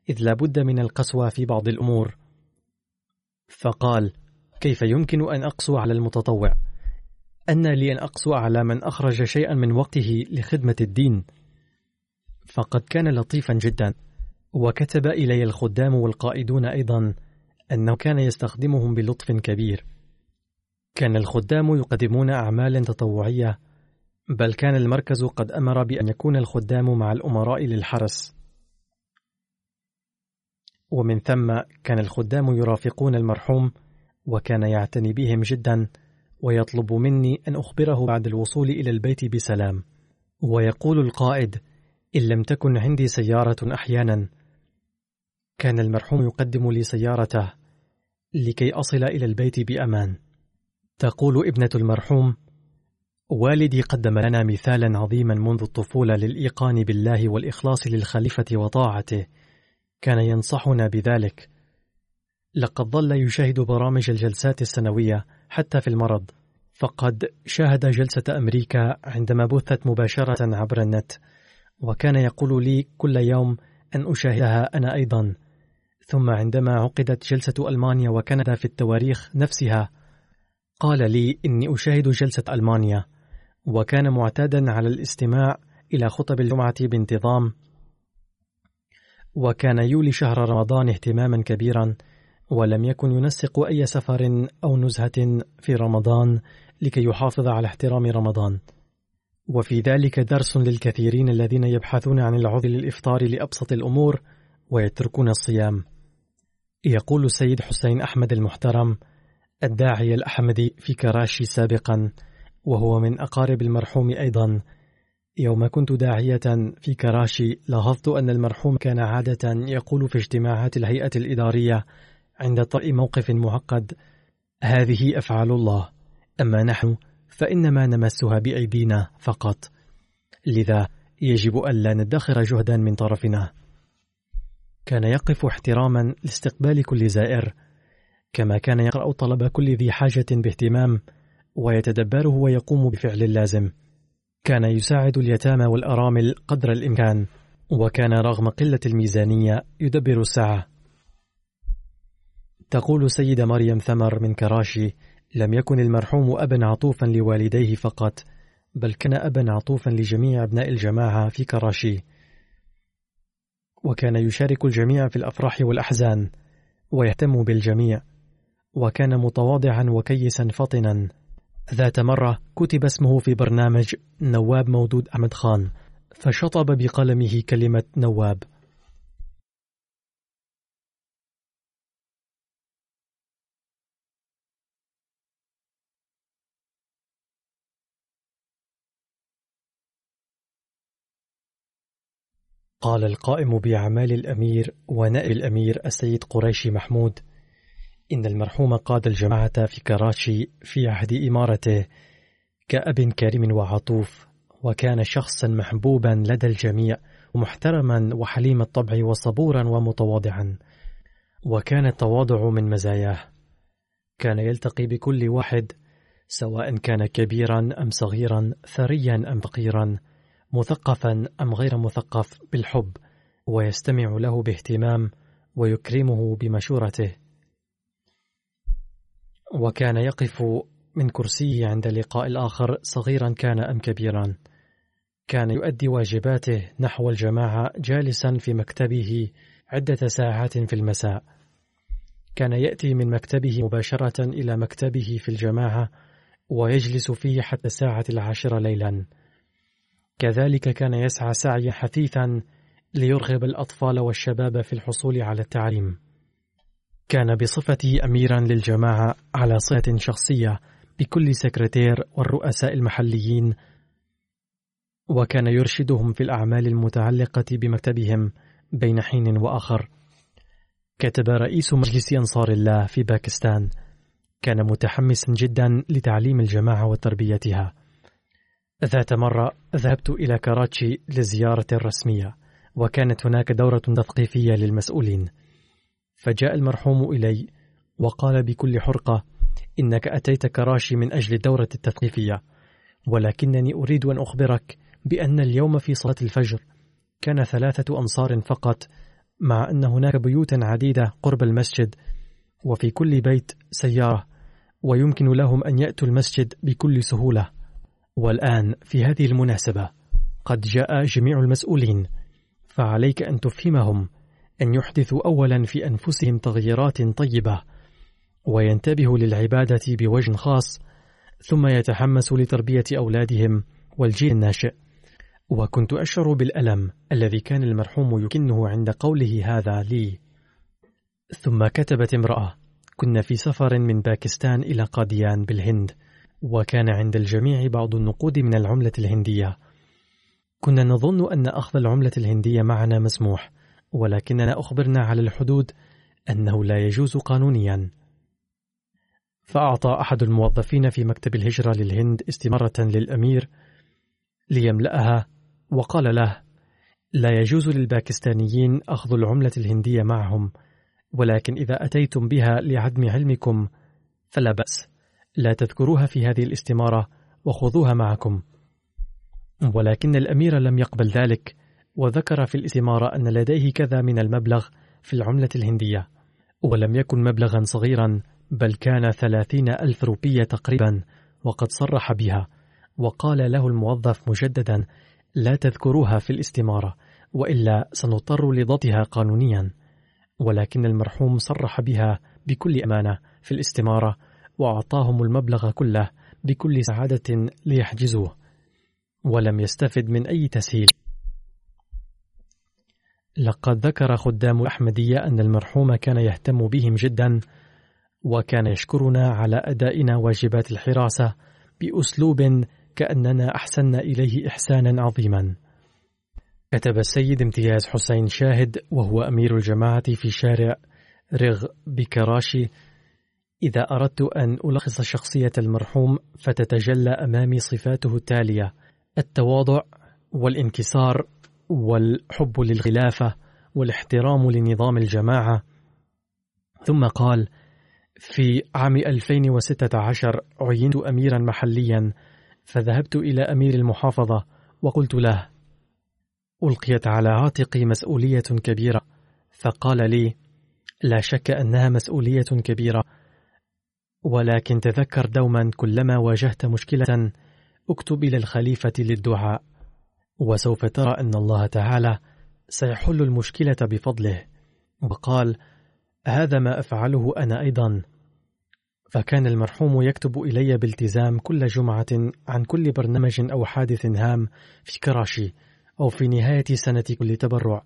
إذ لابد من القسوة في بعض الأمور. فقال كيف يمكن أن أقسو على المتطوع؟ أن لي أن أقسو على من أخرج شيئا من وقته لخدمة الدين. فقد كان لطيفا جدا وكتب إلي الخدام والقائدون أيضا. أنه كان يستخدمهم بلطف كبير. كان الخدام يقدمون أعمالا تطوعية بل كان المركز قد أمر بأن يكون الخدام مع الأمراء للحرس. ومن ثم كان الخدام يرافقون المرحوم وكان يعتني بهم جدا ويطلب مني أن أخبره بعد الوصول إلى البيت بسلام. ويقول القائد إن لم تكن عندي سيارة أحيانا. كان المرحوم يقدم لي سيارته لكي أصل إلى البيت بأمان. تقول ابنة المرحوم والدي قدم لنا مثالا عظيما منذ الطفولة للإيقان بالله والإخلاص للخليفة وطاعته. كان ينصحنا بذلك. لقد ظل يشاهد برامج الجلسات السنوية حتى في المرض. فقد شاهد جلسة أمريكا عندما بثت مباشرة عبر النت وكان يقول لي كل يوم أن أشاهدها أنا أيضا. ثم عندما عقدت جلسة ألمانيا وكندا في التواريخ نفسها قال لي إني أشاهد جلسة ألمانيا وكان معتادا على الاستماع إلى خطب الجمعة بانتظام وكان يولي شهر رمضان اهتماما كبيرا ولم يكن ينسق أي سفر أو نزهة في رمضان لكي يحافظ على احترام رمضان. وفي ذلك درس للكثيرين الذين يبحثون عن العذر للإفطار لأبسط الأمور ويتركون الصيام. يقول السيد حسين أحمد المحترم الداعية الأحمدي في كراشي سابقا وهو من أقارب المرحوم أيضا. يوم كنت داعية في كراشي لاحظت أن المرحوم كان عادة يقول في اجتماعات الهيئة الإدارية عند طرء موقف معقد هذه أفعال الله أما نحن فإنما نمسها بأيدينا فقط لذا يجب ألا ندخر جهدا من طرفنا. كان يقف احتراما لاستقبال كل زائر كما كان يقرأ طلب كل ذي حاجة باهتمام ويتدبره ويقوم بفعل اللازم كان يساعد اليتامى والأرامل قدر الإمكان وكان رغم قلة الميزانية يدبر الساعة. تقول سيدة مريم ثمر من كراشي لم يكن المرحوم أبا عطوفا لوالديه فقط بل كان أبا عطوفا لجميع أبناء الجماعة في كراشي. وكان يشارك الجميع في الأفراح والأحزان ويهتم بالجميع وكان متواضعا وكيسا فطنا ذات مرة كتب اسمه في برنامج نواب مودود أحمد خان فشطب بقلمه كلمة نواب. قال القائم بأعمال الأمير ونائب الأمير السيد قريشي محمود إن المرحوم قاد الجماعة في كراتشي في عهد إمارته كأب كريم وعطوف وكان شخصا محبوبا لدى الجميع ومحترما وحليم الطبع وصبورا ومتواضعا. وكان التواضع من مزاياه. كان يلتقي بكل واحد سواء كان كبيرا أم صغيرا ثريا أم فقيرا. مثقفا أم غير مثقف بالحب ويستمع له باهتمام ويكرمه بمشورته. وكان يقف من كرسيه عند لقاء الآخر صغيرا كان أم كبيرا. كان يؤدي واجباته نحو الجماعة جالسا في مكتبه عدة ساعات في المساء. كان يأتي من مكتبه مباشرة إلى مكتبه في الجماعة ويجلس فيه حتى الساعة العاشرة ليلا. كذلك كان يسعى سعيا حثيثا ليرغب الأطفال والشباب في الحصول على التعليم. كان بصفته أميرا للجماعة على صلة شخصية بكل سكرتير والرؤساء المحليين وكان يرشدهم في الأعمال المتعلقة بمكتبهم بين حين وآخر. كتب رئيس مجلس أنصار الله في باكستان. كان متحمسا جدا لتعليم الجماعة وتربيتها. ذات مرة ذهبت إلى كراتشي لزيارة رسمية وكانت هناك دورة تثقيفية للمسؤولين. فجاء المرحوم إلي وقال بكل حرقة إنك أتيت كراشي من أجل الدورة التثقيفية ولكنني أريد أن أخبرك بأن اليوم في صلاة الفجر كان ثلاثة أنصار فقط مع أن هناك بيوتا عديدة قرب المسجد وفي كل بيت سيارة ويمكن لهم أن يأتوا المسجد بكل سهولة. والآن في هذه المناسبة قد جاء جميع المسؤولين فعليك أن تفهمهم أن يحدثوا أولا في أنفسهم تغييرات طيبة وينتبهوا للعبادة بوجه خاص ثم يتحمسوا لتربية أولادهم والجيل الناشئ. وكنت أشعر بالألم الذي كان المرحوم يكنه عند قوله هذا لي. ثم كتبت امرأة كنا في سفر من باكستان إلى قاديان بالهند وكان عند الجميع بعض النقود من العملة الهندية. كنا نظن أن أخذ العملة الهندية معنا مسموح ولكننا أخبرنا على الحدود أنه لا يجوز قانونيا. فأعطى أحد الموظفين في مكتب الهجرة للهند استمارة للأمير ليملأها وقال له لا يجوز للباكستانيين أخذ العملة الهندية معهم ولكن إذا أتيتم بها لعدم علمكم فلا بأس. لا تذكروها في هذه الاستمارة وخذوها معكم. ولكن الأمير لم يقبل ذلك وذكر في الاستمارة أن لديه كذا من المبلغ في العملة الهندية. ولم يكن مبلغا صغيرا بل كان ثلاثين ألف روبية تقريبا وقد صرح بها. وقال له الموظف مجددا لا تذكروها في الاستمارة وإلا سنضطر لضبطها قانونيا. ولكن المرحوم صرح بها بكل أمانة في الاستمارة وأعطاهم المبلغ كله بكل سعادة ليحجزوه ولم يستفد من أي تسهيل. لقد ذكر خدام الأحمدية أن المرحوم كان يهتم بهم جدا وكان يشكرنا على أدائنا واجبات الحراسة بأسلوب كأننا أحسنا إليه إحسانا عظيما. كتب السيد امتياز حسين شاهد وهو أمير الجماعة في شارع رغ بكراشي إذا أردت أن ألخص شخصية المرحوم فتتجلى أمامي صفاته التالية التواضع والانكسار والحب للخلافة والاحترام لنظام الجماعة. ثم قال في عام 2016 عينت أميرا محليا فذهبت إلى أمير المحافظة وقلت له ألقيت على عاتقي مسؤولية كبيرة فقال لي لا شك أنها مسؤولية كبيرة ولكن تذكر دوما كلما واجهت مشكلة اكتب إلى الخليفة للدعاء وسوف ترى أن الله تعالى سيحل المشكلة بفضله. وقال هذا ما أفعله أنا أيضا. فكان المرحوم يكتب إلي بالتزام كل جمعة عن كل برنامج أو حادث هام في كراشي أو في نهاية سنة كل تبرع.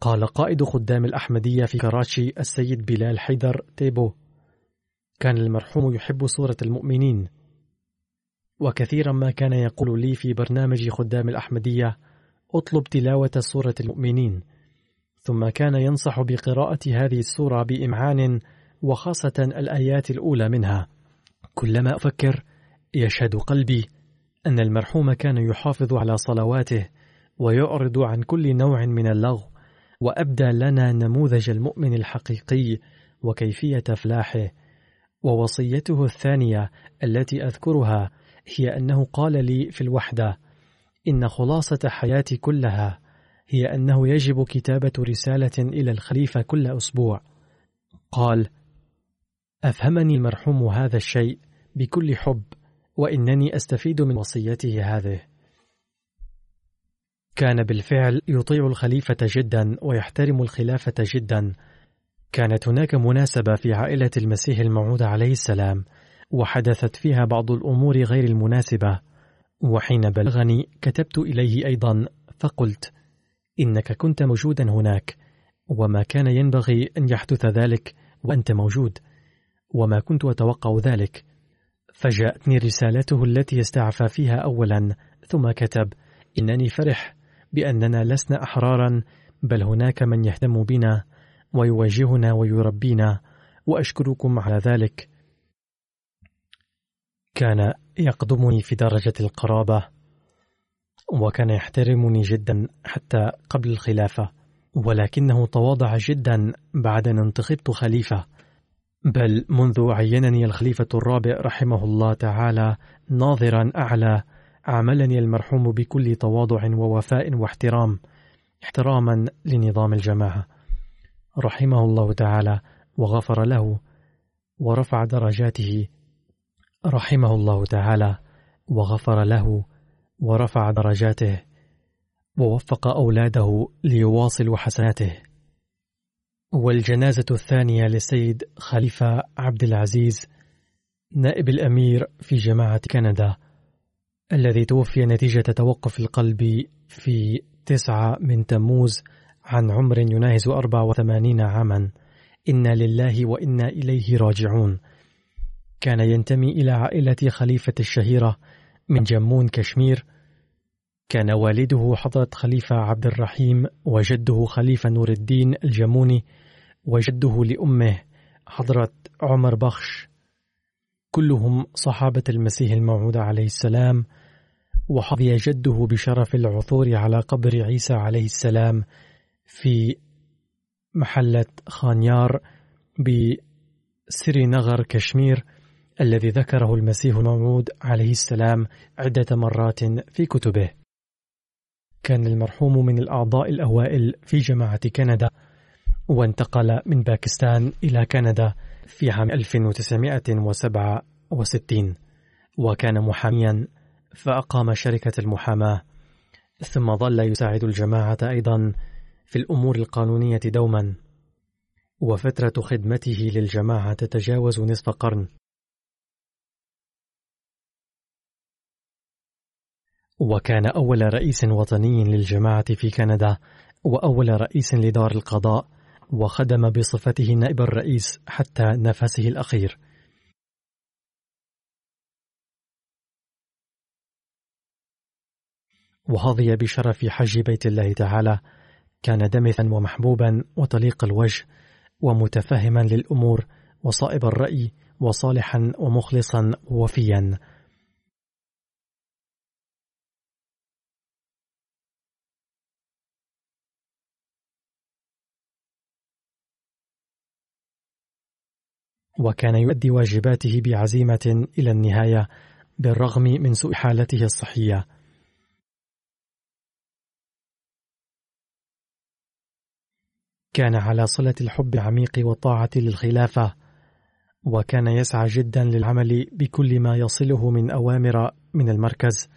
قال قائد خدام الأحمدية في كراشي السيد بلال حيدر تيبو كان المرحوم يحب صورة المؤمنين. وكثيرا ما كان يقول لي في برنامج خدام الأحمدية اطلب تلاوة سورة المؤمنين. ثم كان ينصح بقراءة هذه السورة بإمعان وخاصة الآيات الأولى منها. كلما أفكر يشهد قلبي أن المرحوم كان يحافظ على صلواته ويعرض عن كل نوع من اللغو وأبدى لنا نموذج المؤمن الحقيقي وكيفية فلاحه ووصيته الثانية التي أذكرها هي أنه قال لي في الوحدة إن خلاصة حياتي كلها هي أنه يجب كتابة رسالة إلى الخليفة كل أسبوع. قال أفهمني المرحوم هذا الشيء بكل حب وإنني أستفيد من وصيته هذه. كان بالفعل يطيع الخليفة جدا ويحترم الخلافة جدا كانت هناك مناسبة في عائلة المسيح الموعود عليه السلام وحدثت فيها بعض الأمور غير المناسبة. وحين بلغني كتبت إليه أيضا فقلت إنك كنت موجودا هناك وما كان ينبغي أن يحدث ذلك وأنت موجود وما كنت أتوقع ذلك. فجاءتني رسالته التي استعفى فيها أولا ثم كتب إنني فرح بأننا لسنا أحرارا بل هناك من يهتم بنا. ويواجهنا ويربينا وأشكركم على ذلك. كان يقدمني في درجة القرابة وكان يحترمني جدا حتى قبل الخلافة ولكنه تواضع جدا بعد أن انتخبت خليفة. بل منذ عينني الخليفة الرابع رحمه الله تعالى ناظرا أعلى عاملني المرحوم بكل تواضع ووفاء واحترام احتراما لنظام الجماعة. رحمه الله تعالى وغفر له ورفع درجاته رحمه الله تعالى وغفر له ورفع درجاته ووفق أولاده ليواصلوا حسناته. والجنازة الثانية للسيد خليفة عبد العزيز نائب الأمير في جماعة كندا الذي توفي نتيجة توقف القلب في تسعة من تموز عن عمر يناهز 84 عاما. إنا لله وإنا إليه راجعون. كان ينتمي إلى عائلة خليفة الشهيرة من جمون كشمير. كان والده حضرة خليفة عبد الرحيم وجده خليفة نور الدين الجموني وجده لأمه حضرة عمر بخش. كلهم صحابة المسيح الموعود عليه السلام. وحظي جده بشرف العثور على قبر عيسى عليه السلام. في محلة خانيار بسرينغر كشمير الذي ذكره المسيح الموعود عليه السلام عدة مرات في كتبه. كان المرحوم من الأعضاء الأوائل في جماعة كندا وانتقل من باكستان إلى كندا في عام 1967 وكان محاميا فأقام شركة المحاماة ثم ظل يساعد الجماعة أيضا في الأمور القانونية دوما. وفترة خدمته للجماعة تتجاوز نصف قرن. وكان أول رئيس وطني للجماعة في كندا وأول رئيس لدار القضاء وخدم بصفته نائب الرئيس حتى نفسه الأخير. وحظي بشرف حج بيت الله تعالى كان دمثا ومحبوبا وطليق الوجه ومتفهما للأمور وصائب الرأي وصالحا ومخلصا ووفيا. وكان يؤدي واجباته بعزيمة إلى النهاية بالرغم من سوء حالته الصحية. كان على صلة الحب العميق والطاعة للخلافة وكان يسعى جدا للعمل بكل ما يصله من أوامر من المركز.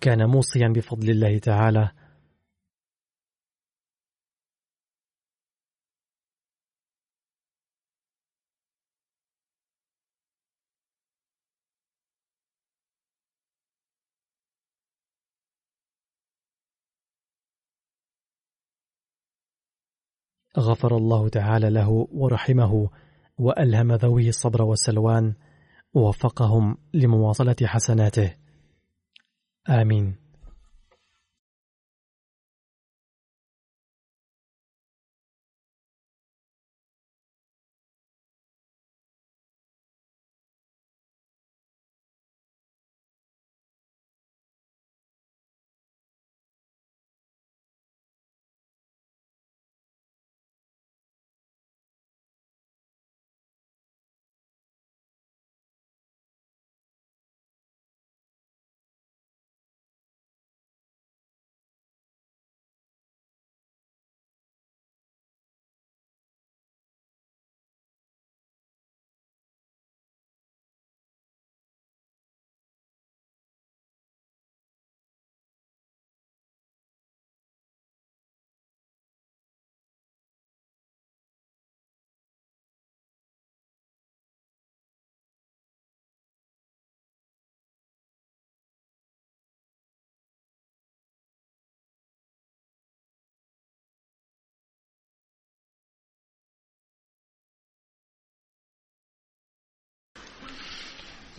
كان موصيا بفضل الله تعالى. غفر الله تعالى له ورحمه وألهم ذويه الصبر والسلوان ووفقهم لمواصلة حسناته. آمين.